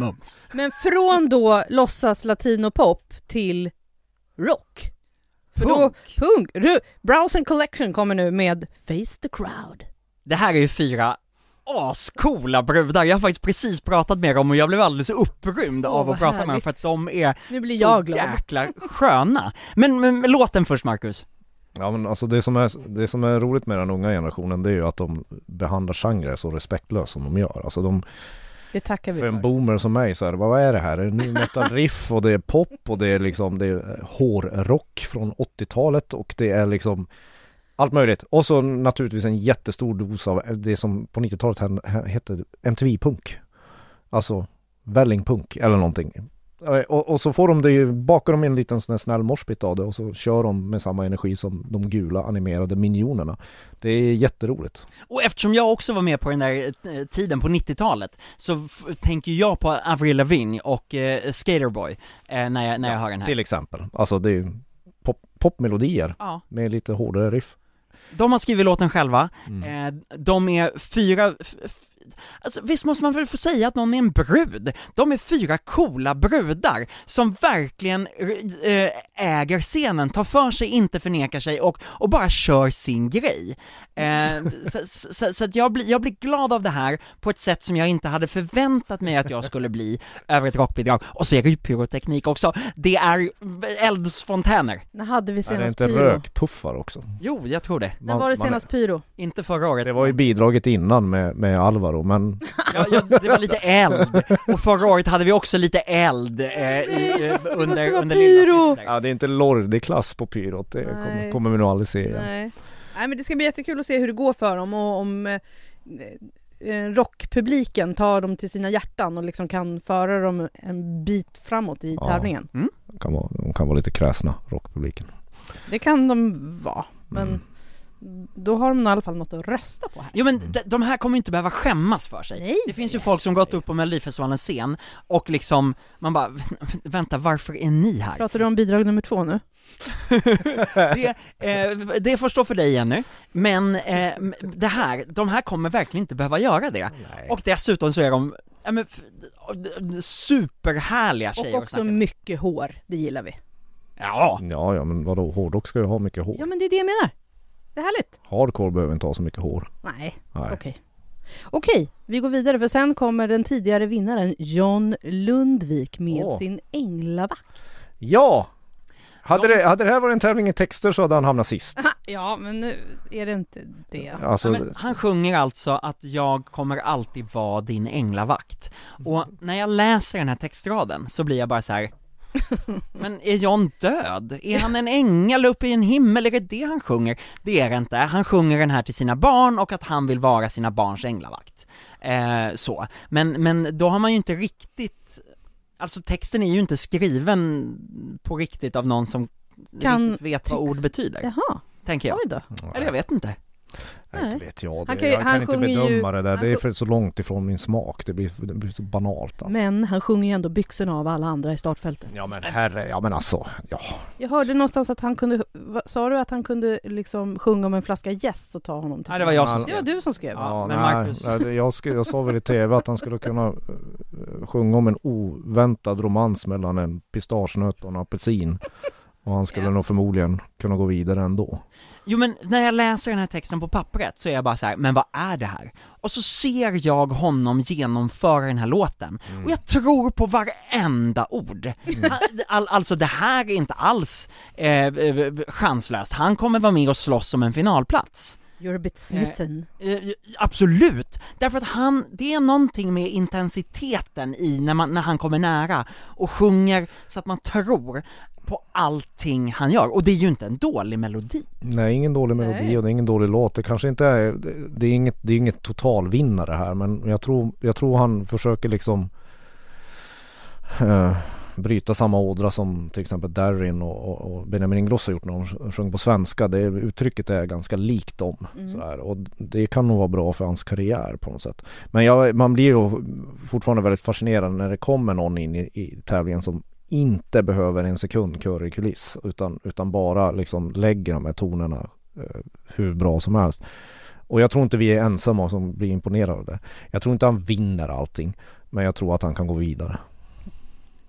mums. Men från då låtsas latinopop till rock. För då, Punk. punk. Ru- Browse Collection kommer nu med Face the Crowd. Det här är ju fyra ascoola brudar, jag har faktiskt precis pratat med dem och jag blev alldeles upprymd Åh, av att prata med dem härligt. för att de är Nu blir så jag glad. jäkla sköna. Men, men, men låten först Marcus. Ja men alltså det som, är, det som är roligt med den unga generationen det är ju att de behandlar genrer så respektlöst som de gör. Alltså de, Det tackar vi för en för. boomer som mig så är det, vad är det här? Är det nu metal riff och det är pop och det är liksom, det är hårrock från 80-talet och det är liksom allt möjligt. Och så naturligtvis en jättestor dos av det som på 90-talet hen- hette MTV-punk. Alltså vällingpunk eller någonting. Eh, Och, och så får de det ju, bakar de en liten sån här snäll morsbit av det och så kör de med samma energi som de gula animerade minionerna. Det är jätteroligt. Och eftersom jag också var med på den där eh, tiden på 90-talet så tänker jag på Avril Lavigne och eh, Skaterboy eh, när, jag, när jag hör den här. Till exempel. Alltså det är ju pop, popmelodier Ja. med lite hårdare riff. De har skrivit låten själva, Mm. eh, de är fyra, Alltså visst måste man väl få säga att någon är en brud? De är fyra coola brudar som verkligen eh, äger scenen, tar för sig, inte förnekar sig och, och bara kör sin grej. Eh, så så, så, så att jag, blir, jag blir glad av det här på ett sätt som jag inte hade förväntat mig att jag skulle bli över ett rockbidrag. Och så är det ju pyroteknik också, det är eldsfontäner. När hade vi Är det senast inte pyro? rökpuffar också? Jo, jag tror det. När var det Man- senast pyro? Inte förra året. Det var ju bidraget innan med, med Alvaro men Ja, ja, det var lite eld, och förra året hade vi också lite eld eh, i, eh, under, under pyro. ja, det är inte Lordi-klass på pyrot, det kommer, kommer vi nog aldrig se igen. Nej. Nej men det ska bli jättekul att se hur det går för dem och om eh, eh, rockpubliken tar dem till sina hjärtan och liksom kan föra dem en bit framåt i Ja. tävlingen. De kan vara, de kan vara lite kräsna, rockpubliken. Det kan de vara, men Mm. Då har de i alla fall något att rösta på här. Jo men de, de här kommer ju inte behöva skämmas för sig. Nej. Det finns ju folk som gått upp på Melodifestivalens scen och liksom, man bara, vänta varför är ni här? Pratar du om bidrag nummer två nu? Det, eh, det får stå för dig Jenny, men eh, det här, de här kommer verkligen inte behöva göra det. Och dessutom så är de, ja, men, superhärliga tjejer Och också mycket hår, det gillar vi. Ja, Ja, ja men vadå, hårdrock ska ju ha mycket hår. Ja men det är det jag menar. Det är härligt. Hardcore behöver inte ha så mycket hår. Nej, okej. Okej, vi går vidare för sen kommer den tidigare vinnaren John Lundvik med Åh. sin änglavakt. Ja! Hade det, hade det här varit en tävling i texter så hade han hamnat sist. Ja, men nu är det inte det. Alltså, Ja, men han sjunger alltså att jag kommer alltid vara din änglavakt. Och när jag läser den här textraden så blir jag bara så här. Men är John död? Är han en ängel uppe i en himmel? Är det det han sjunger? Det är det inte. Han sjunger den här till sina barn och att han vill vara sina barns änglavakt. Eh, så. Men, men då har man ju inte riktigt, alltså texten är ju inte skriven på riktigt av någon som Kan vet vad text- ord betyder, Jaha, tänker jag. Eller jag vet inte. Nej, nej. inte vet jag. Det. Han kan jag kan han inte sjunger ju- bedöma det där. han Det är för så långt ifrån min smak. Det blir, det blir så banalt. Alltså. Men han sjunger ju ändå byxorna av alla andra i startfältet. Ja men herre, ja men alltså, ja. Jag hörde någonstans att han kunde, sa du att han kunde liksom sjunga om en flaska gäss och ta honom till Nej, det var jag som Det skrev. var du som skrev? Ja, men nej, Marcus- nej, det- jag, ska, jag sa väl i tv att han skulle kunna eh, sjunga om en oväntad romans mellan en pistagenöt och en apelsin. Och han skulle Ja. nog förmodligen kunna gå vidare ändå. Jo men när jag läser den här texten på pappret så är jag bara så här, men vad är det här? Och så ser jag honom genomföra den här låten, och jag tror på varenda ord. Han- All, alltså det här är inte alls eh, eh, chanslöst, han kommer vara med och slåss om en finalplats. You're a bit smitten. Eh, absolut, därför att han, det är någonting med intensiteten i när, man, när han kommer nära och sjunger så att man tror på allting han gör, och det är ju inte en dålig melodi. Nej, ingen dålig melodi Nej. och det är ingen dålig låt. Det kanske inte är, det- är inget, det är inget totalvinnare här men jag tror, jag tror han försöker liksom eh, bryta samma ådra som till exempel Darin och, och, och Benjamin Ingrosso gjort när de sjöng på svenska. Det uttrycket är ganska likt dem. Mm. Sådär. Och det kan nog vara bra för hans karriär på något sätt. Men jag, man blir ju fortfarande väldigt fascinerad när det kommer någon in i, i tävlingen som inte behöver en sekund kör i kuliss utan, utan bara liksom lägger de här tonerna eh, hur bra som helst. Och jag tror inte vi är ensamma som blir imponerade av det. Jag tror inte han vinner allting men jag tror att han kan gå vidare.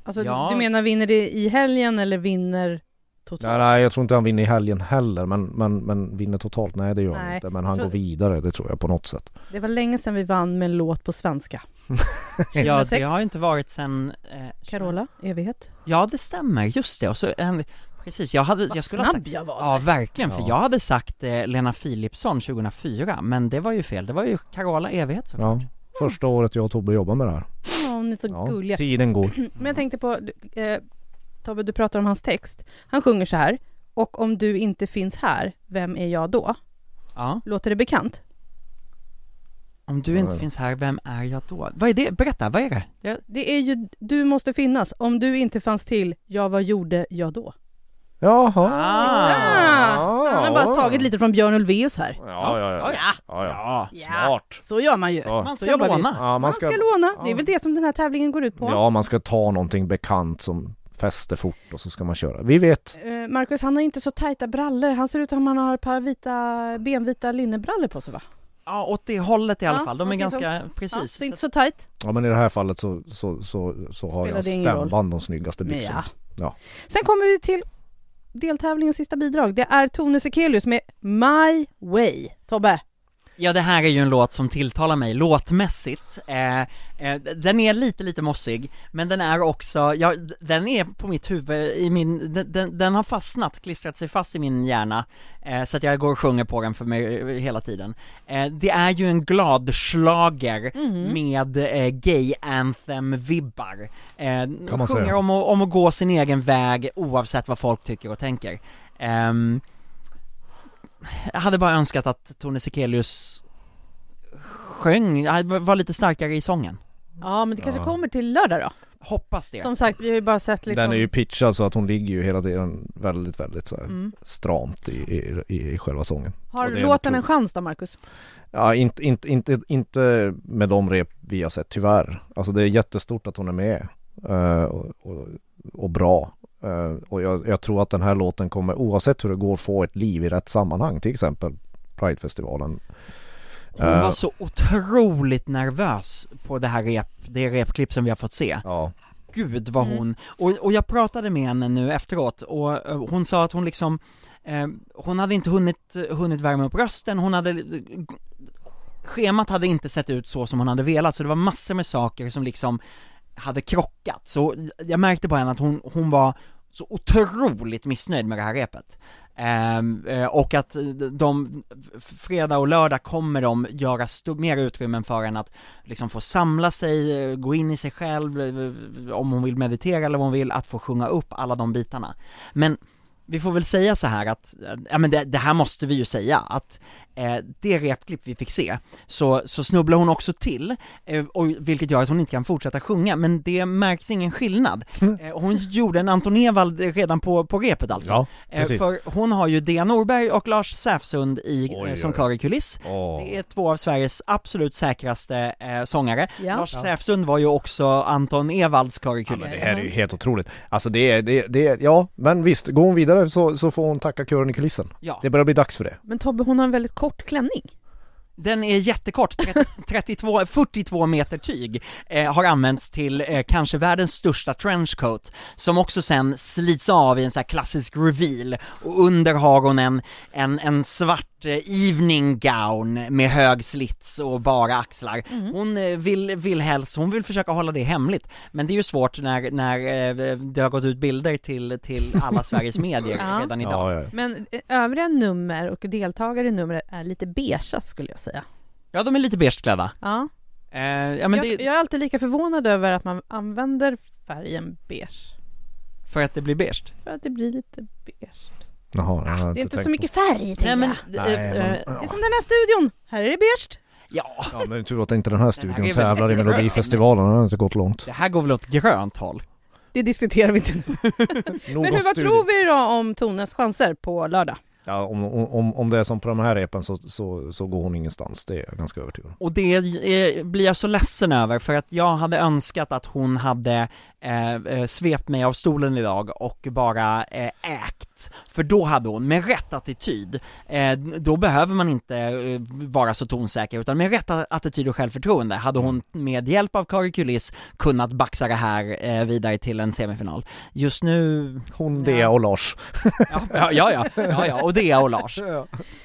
Alltså Ja. du menar vinner det i helgen eller vinner totalt? Nej, nej jag tror inte han vinner i helgen heller men, men, men vinner totalt, nej det gör han Nej, inte. Men han tror- går vidare, det tror jag på något sätt. Det var länge sedan vi vann med en låt på svenska. Ja, 2006. det har ju inte varit sen... Eh, Carola, evighet. Ja, det stämmer, just det. Och så, eh, precis, jag hade, jag skulle ha sagt... jag var. Ja, verkligen, för Ja. jag hade sagt eh, Lena Philipsson 2004, men det var ju fel, det var ju Carola Evighet såklart. Ja, första året jag och Tobbe jobbar med det här. Ja, ni är så Ja, gulliga. tiden går. Men jag tänkte på, eh, Tobbe du pratar om hans text. Han sjunger så här. Och om du inte finns här, vem är jag då? Ja. Låter det bekant? Om du inte Ja. finns här, vem är jag då? Vad är det? Berätta, vad är det? Jag, Det är ju Du måste finnas. Om du inte fanns till, ja vad gjorde jag då? Jaha. Ah, så han har bara tagit lite från Björn Ulvaeus här. Ja, ja, ja. Ja, ja, ja. ja, Smart. så gör man ju. Så. man ska låna. Ja, Man ska, låna. Det är väl det som den här tävlingen går ut på. Ja, man ska ta någonting bekant som fäster fort och så ska man köra. Vi vet. Eh, Marcus, han har inte så tajta brallor. Han ser ut som han har ett par vita, benvita linnebrallor på sig va? Ja, åt det hållet i alla Ja, fall. De är ganska, Ja, precis. så inte så tajt. Ja, men i det här fallet så, så, så, så har Spelar jag stämband de snyggaste byxorna. ja. Ja. Sen kommer vi till deltävlingens sista bidrag. Det är Tone Sekelius med My Way. Tobbe, Ja, det här är ju en låt som tilltalar mig låtmässigt. Eh, eh, den är lite, lite mossig, men den är också, ja, den är på mitt huvud, i min, den, den, har fastnat, klistrat sig fast i min hjärna, eh, så att jag går och sjunger på den för mig eh, hela tiden. Eh, det är ju en glad schlager med eh, gay anthem-vibbar. Eh, Kan man sjunger säga. om att, om att gå sin egen väg oavsett vad folk tycker och tänker. Ehm, jag hade bara önskat att Tone Sekelius sjöng, var lite starkare i sången. Ja men det kanske Ja. kommer till lördag då. Hoppas det. Som sagt, vi har ju bara sett liksom... Den är ju pitchad så att hon ligger ju hela tiden väldigt, väldigt så här Mm. stramt i, i, i, själva sången. Har låten en chans då Marcus? Ja, inte, inte, inte, inte med de rep vi har sett tyvärr. Alltså det är jättestort att hon är med eh, och, och, och bra. Eh, och jag, jag tror att den här låten kommer oavsett hur det går få ett liv i rätt sammanhang. Till exempel Pridefestivalen. Hon Eh, var så otroligt nervös på det här rep, det repklipp som vi har fått se. Ja, Gud vad Mm. hon, och, och jag pratade med henne nu efteråt och eh, hon sa att hon liksom, eh, hon hade inte hunnit, hunnit värma upp rösten, hon hade Schemat hade inte sett ut så som hon hade velat, så det var massor med saker som liksom hade krockat, så jag märkte på henne att hon, hon var så otroligt missnöjd med det här repet. Ehm, eh, och att eh, de, fredag och lördag kommer de göra mer utrymmen för henne att liksom få samla sig, eh, gå in i sig själv, eh, om hon vill meditera eller vad hon vill, att få sjunga upp alla de bitarna. Men vi får väl säga så här att, ja men det, det här måste vi ju säga, att eh, det repklipp vi fick se, så, så snubblar hon också till, eh, och, vilket gör att hon inte kan fortsätta sjunga, men det märks ingen skillnad. Eh, hon gjorde en Anton Ewald redan på, på repet alltså. ja Eh, precis. för hon har ju Dea Norberg och Lars Säfsund i, Oj, som kör i kuliss. Åh. Det är två av Sveriges absolut säkraste eh, sångare. Ja. Lars Säfsund var ju också Anton Ewalds kör i Ja, kuliss. det här är ju helt otroligt. Alltså det är, det, det är, ja men visst, går hon vidare så, så får hon tacka kören i kulissen. Ja, Det börjar bli dags för det. Men Tobbe, hon har en väldigt kort klänning. den är jättekort, 30, 32, 42 meter tyg, eh, har använts till eh, kanske världens största trenchcoat, som också sen slits av i en här klassisk reveal, och under har hon en, en, en svart evening gown med hög slits och bara axlar. Hon eh, vill, vill helst, hon vill försöka hålla det hemligt, men det är ju svårt när, när eh, det har gått ut bilder till, till alla Sveriges medier Ja. redan idag. Ja, ja. Men eh, övriga nummer och deltagare i numret är lite beigea skulle jag säga. Ja, de är lite beige klädda. Ja. Eh, ja men jag, det, jag är alltid lika förvånad över att man använder färgen beige. för att det blir beige. För att det blir lite beige. Jaha, jag har Det är inte så på. mycket färg tänker Nej men, jag. Nej, eh, men, eh, Det är som den här studion. Här är det beige. ja, Ja men tur att inte den här här studion är väl- tävlar i Melodifestivalen, den har inte gått långt. det här går väl åt grönt håll? Det diskuterar vi inte nu. Men hur, vad studion. tror vi då om Tones chanser på lördag? Ja, om, om, om det är som på de här repen så, så, så går hon ingenstans, det är jag ganska övertygad. Och det är, blir jag så ledsen över för att jag hade önskat att hon hade eh, eh, svept mig av stolen idag och bara eh, ägt. För då hade hon, med rätt attityd, eh, då behöver man inte eh, vara så tonsäker utan med rätt attityd och självförtroende hade hon med hjälp av Kari Kuliss kunnat baxa det här eh, vidare till en semifinal. Just nu, Hon, Dea och Lars. ja, ja, ja, ja, ja och Dea och Lars.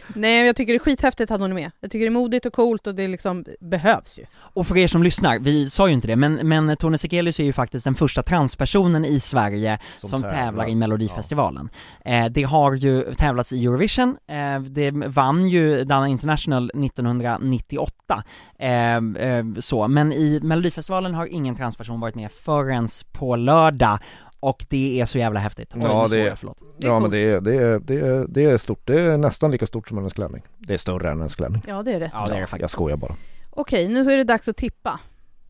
Nej, jag tycker det är skithäftigt att hon är med. Jag tycker det är modigt och coolt och det liksom behövs ju. Och för er som lyssnar, vi sa ju inte det, men, men Tone Sekelius är ju faktiskt den första transpersonen i Sverige som, Som tävlar. tävlar. i Melodifestivalen. Eh, det har ju tävlats i Eurovision, eh, det vann ju Dana International 1998, eh, eh, så, men i Melodifestivalen har ingen transperson varit med förrän på lördag, och det är så jävla häftigt. Ja, det- jag, förlåt. Det är Ja men det är, det, är, det, är, det är stort, det är nästan lika stort som hennes klänning. Det är större än hennes klänning. Ja, det är det. Ja, det är det Jag faktiskt. skojar bara. Okej, nu så är det dags att tippa.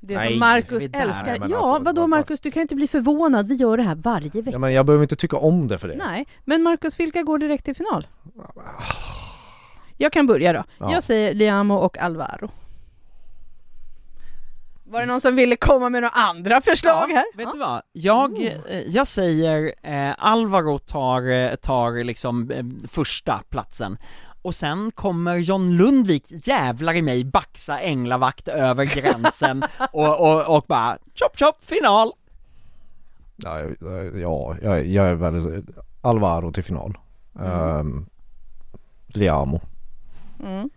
Det Nej, som Marcus är där? älskar. Men ja, alltså, vadå vad- Marcus, du kan ju inte bli förvånad. Vi gör det här varje vecka. Ja, men jag behöver inte tycka om det för det. Nej, men Marcus, vilka går direkt till final? Jag kan börja då. Ja. Jag säger Liamo och Alvaro. Var det någon som ville komma med några andra förslag här? Vet Ja. du vad? Jag, eh, jag säger eh, Alvaro tar, eh, tar liksom eh, första platsen och sen kommer John Lundvik, jävlar i mig, baxa änglavakt över gränsen och, och, och bara chop chop final! Ja, ja jag, jag är väldigt... Alvaro till final. Ehm, Liamo. Mm.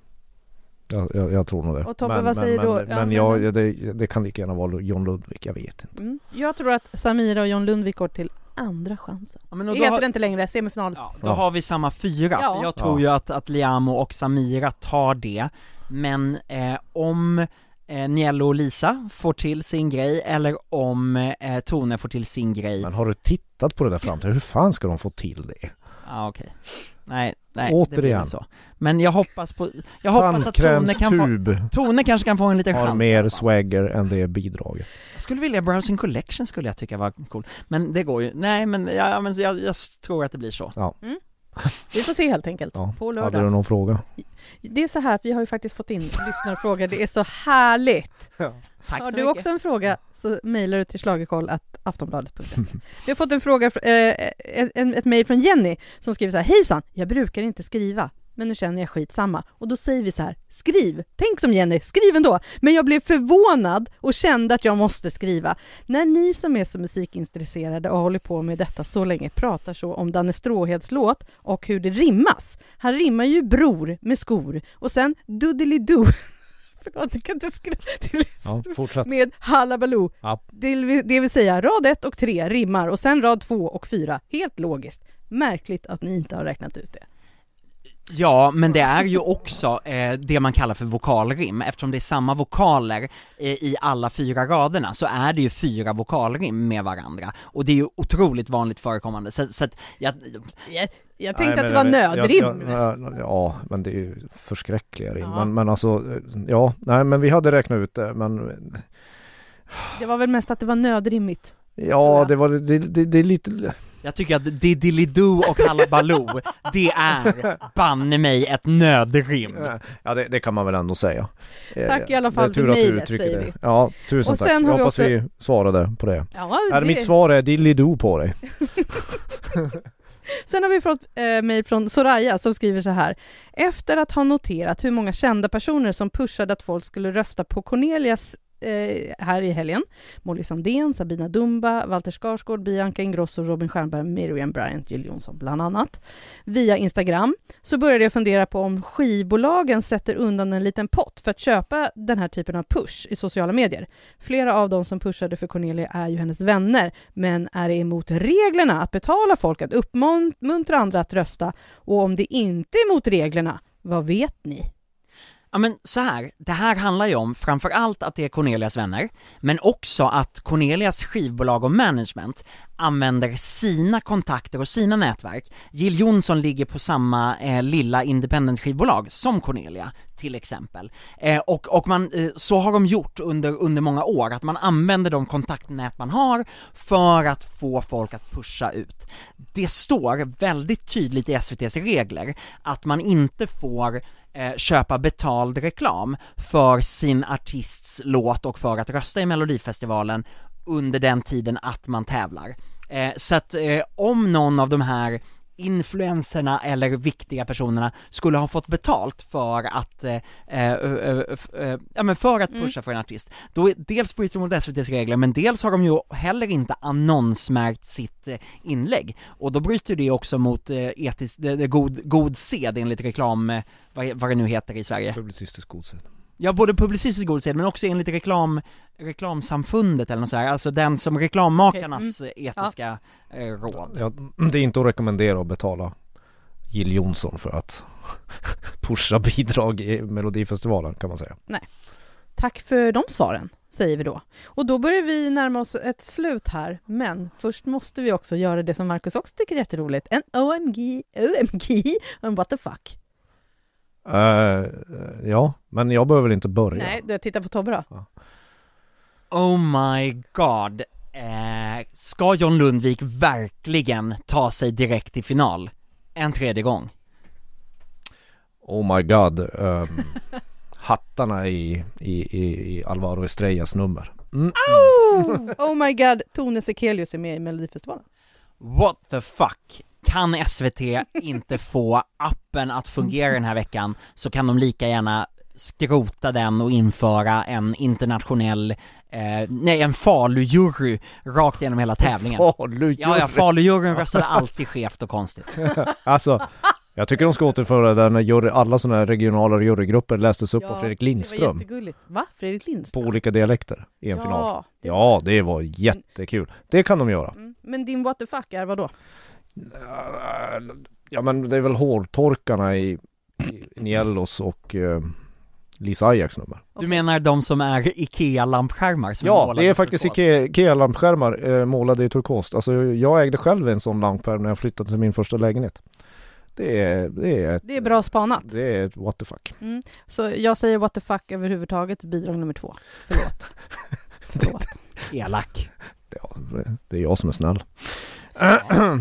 Jag, jag, jag tror nog det. Och Tobbe, vad säger men, du? Men, Ja, men men- jag, det, det kan lika gärna vara John Lundvik, jag vet inte. Mm. Jag tror att Samira och John Lundvik går till andra chansen. Ja, men Det heter har, det inte längre, semifinal. ja, då Ja. har vi samma fyra, Ja. för jag tror Ja. ju att, att Liamo och Samira tar det, men eh, om eh, Niello och Lisa får till sin grej, eller om eh, Tone får till sin grej Men har du tittat på det där fram till Hur fan ska de få till det? Ja okej. Nej, nej, det blir Återigen. väl så. Men jag hoppas på, jag hoppas att Tone kan få, Tone kanske kan få en liten har chans i mer swagger än det bidraget. Jag skulle vilja Browsing Collection skulle jag tycka var cool, men det går ju, nej men, ja, men jag, jag tror att det blir så. Vi får se helt enkelt. Ja. På Hade lördag. du någon fråga? Det är så här, att vi har ju faktiskt fått in lyssnarfrågor. Det är så härligt! Tack Har du mycket. också en fråga så mejlar du till schlagerkoll.aftonbladet.se Vi har fått en fråga, eh, ett, ett mejl från Jenny som skriver så här Hejsan! Jag brukar inte skriva, men nu känner jag skitsamma. Och då säger vi så här, skriv! Tänk som Jenny, skriv ändå! Men jag blev förvånad och kände att jag måste skriva. När ni som är så musikintresserade och håller på med detta så länge pratar så om Danne Stråheds låt och hur det rimmas. Han rimmar ju bror med skor och sen duddelidoo Förlåt, jag kan inte skriva till Ja, fortsätt. med Hallabaloo. Ja. Det, vill, det vill säga rad 1 och 3 rimmar och sen rad 2 och 4. Helt logiskt. Märkligt att ni inte har räknat ut det. Ja, men det är ju också eh, det man kallar för vokalrim, eftersom det är samma vokaler eh, i alla fyra raderna, så är det ju fyra vokalrim med varandra, och det är ju otroligt vanligt förekommande, så, så att jag, Jag, jag tänkte Nej, att det var nödrim. jag- jag- Ja, men det är ju förskräckliga rim. Ja. Men, men alltså, ja, nej men vi hade räknat ut det, men Det var väl mest att det var nödrimmigt. Ja, det var, det, det, det är lite, jag tycker att Diddelidoo och Hallabaloo, det är banne mig ett nödrim. ja det, det kan man väl ändå säga. Eh, Tack i alla fall det för mejlet, säger det. vi. Ja, tusen Och tack. sen Jag har vi hoppas också- vi svarade på det. Ja, Nej, mitt svar är dillidoo på dig. Sen har vi fått eh, mejl från Soraya som skriver så här. Efter att ha noterat hur många kända personer som pushade att folk skulle rösta på Cornelias eh, här i helgen, Molly Sandén, Sabina Dumba, Walter Skarsgård, Bianca Ingrosso, Robin Stjernberg, Miriam Bryant, Jill Johnson bland annat, via Instagram, så började jag fundera på om skivbolagen sätter undan en liten pott för att köpa den här typen av push i sociala medier. Flera av de som pushade för Cornelia är ju hennes vänner, men är det emot reglerna att betala folk att uppmuntra andra att rösta? Och om det inte är emot reglerna, vad vet ni? Ja men så här, det här handlar ju om framför allt att det är Cornelias vänner, men också att Cornelias skivbolag och management använder sina kontakter och sina nätverk. Jill Johnson ligger på samma eh, lilla independent skivbolag som Cornelia, till exempel. Eh, och och man, eh, så har de gjort under, under många år, att man använder de kontaktnät man har för att få folk att pusha ut. Det står väldigt tydligt i SVTs regler att man inte får eh, köpa betald reklam för sin artists låt och för att rösta i Melodifestivalen under den tiden att man tävlar. Eh, så att eh, om någon av de här influenserna eller viktiga personerna skulle ha fått betalt för att, eh, eh, eh, eh, ja men för att pusha för en artist, då dels bryter de mot SVTs regler, men dels har de ju heller inte annonsmärkt sitt eh, inlägg, och då bryter det också mot eh, etisk, god, god sed enligt reklam, eh, vad, vad det nu heter i Sverige. Publicistisk godsed. Ja, både publicistisk god sed, men också enligt reklam, reklamsamfundet eller något sådär, alltså den som reklammakarnas eh, etiska eh, råd. Ja, det är inte att rekommendera att betala Jill Johnson för att pusha bidrag i Melodifestivalen kan man säga. Tack för de svaren, säger vi då. Och då börjar vi närma oss ett slut här, men först måste vi också göra det som Marcus också tycker är jätteroligt, en OMG, OMG, and what the fuck. Eh, ja, men jag behöver inte börja. Nej, du tittar på Tobbe då. Oh my god. Eh, ska John Lundvik verkligen ta sig direkt till final? En tredje gång? Oh my god. ehm, hattarna i, i, i, i Alvaro Estrellas nummer. Mm. Oh my god, Tone Sekelius är med i Melodifestivalen. What the fuck? Kan SVT inte få appen att fungera den här veckan så kan de lika gärna skrota den och införa en internationell, eh, nej en Falu-jury rakt igenom hela tävlingen. Falu Ja, ja, Falu-juryn röstade alltid skevt och konstigt. Alltså, jag tycker de ska återföra det när jury, alla sådana här regionala jurygrupper lästes upp Ja, av Fredrik Det var Lindström jättegulligt. Va? Fredrik på Lindström? olika dialekter i en ja, final. det- Ja, det var jättekul. Det kan de göra. Mm. Men din what the fuck är vad då? Ja men det är väl hårtorkarna i, i Niellos och eh, Lisa Ajax nummer. Du menar de som är IKEA-lampskärmar som Ja, målade det är faktiskt turkos? Ikea- Ikea-lampskärmar eh, målade i turkost. Alltså jag ägde själv en sån lampskärm när jag flyttade till min första lägenhet. Det är, det är ett, Det är bra spanat. det är ett what the fuck. Mm. Så jag säger what the fuck överhuvudtaget, bidrag nummer två. Förlåt. Förlåt. Elak. Ja, det är jag som är snäll.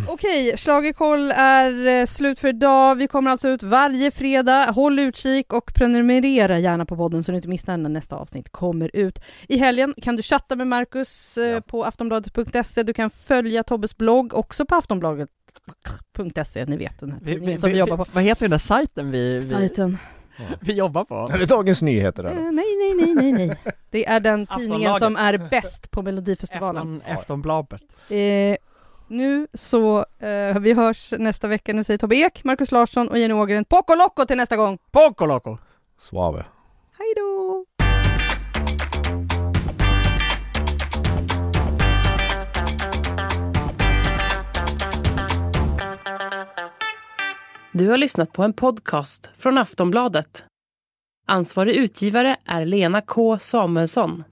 Okej, Schlagerkoll är eh, slut för idag. Vi kommer alltså ut varje fredag. Håll utkik och prenumerera gärna på podden så du inte missar när nästa avsnitt kommer ut. I helgen kan du chatta med Marcus eh, Ja. på aftonbladet.se. Du kan följa Tobbes blogg också på aftonbladet.se. Ni vet den här tidningen som vi jobbar på. Vad heter den där sajten vi, vi, Sajten. vi jobbar på? Är det Dagens Nyheter Eh, eller? nej, nej, nej, nej, nej. Det är den tidningen som är bäst på Melodifestivalen. Afton, Aftonbladet. Eh, nu så, eh, vi hörs nästa vecka. Nu säger Tobbe Ek, Markus Larsson och Jenny Ågren. Poco Loco till nästa gång! Poco Loco! Suave. Hej då! Du har lyssnat på en podcast från Aftonbladet. Ansvarig utgivare är Lena K Samuelsson.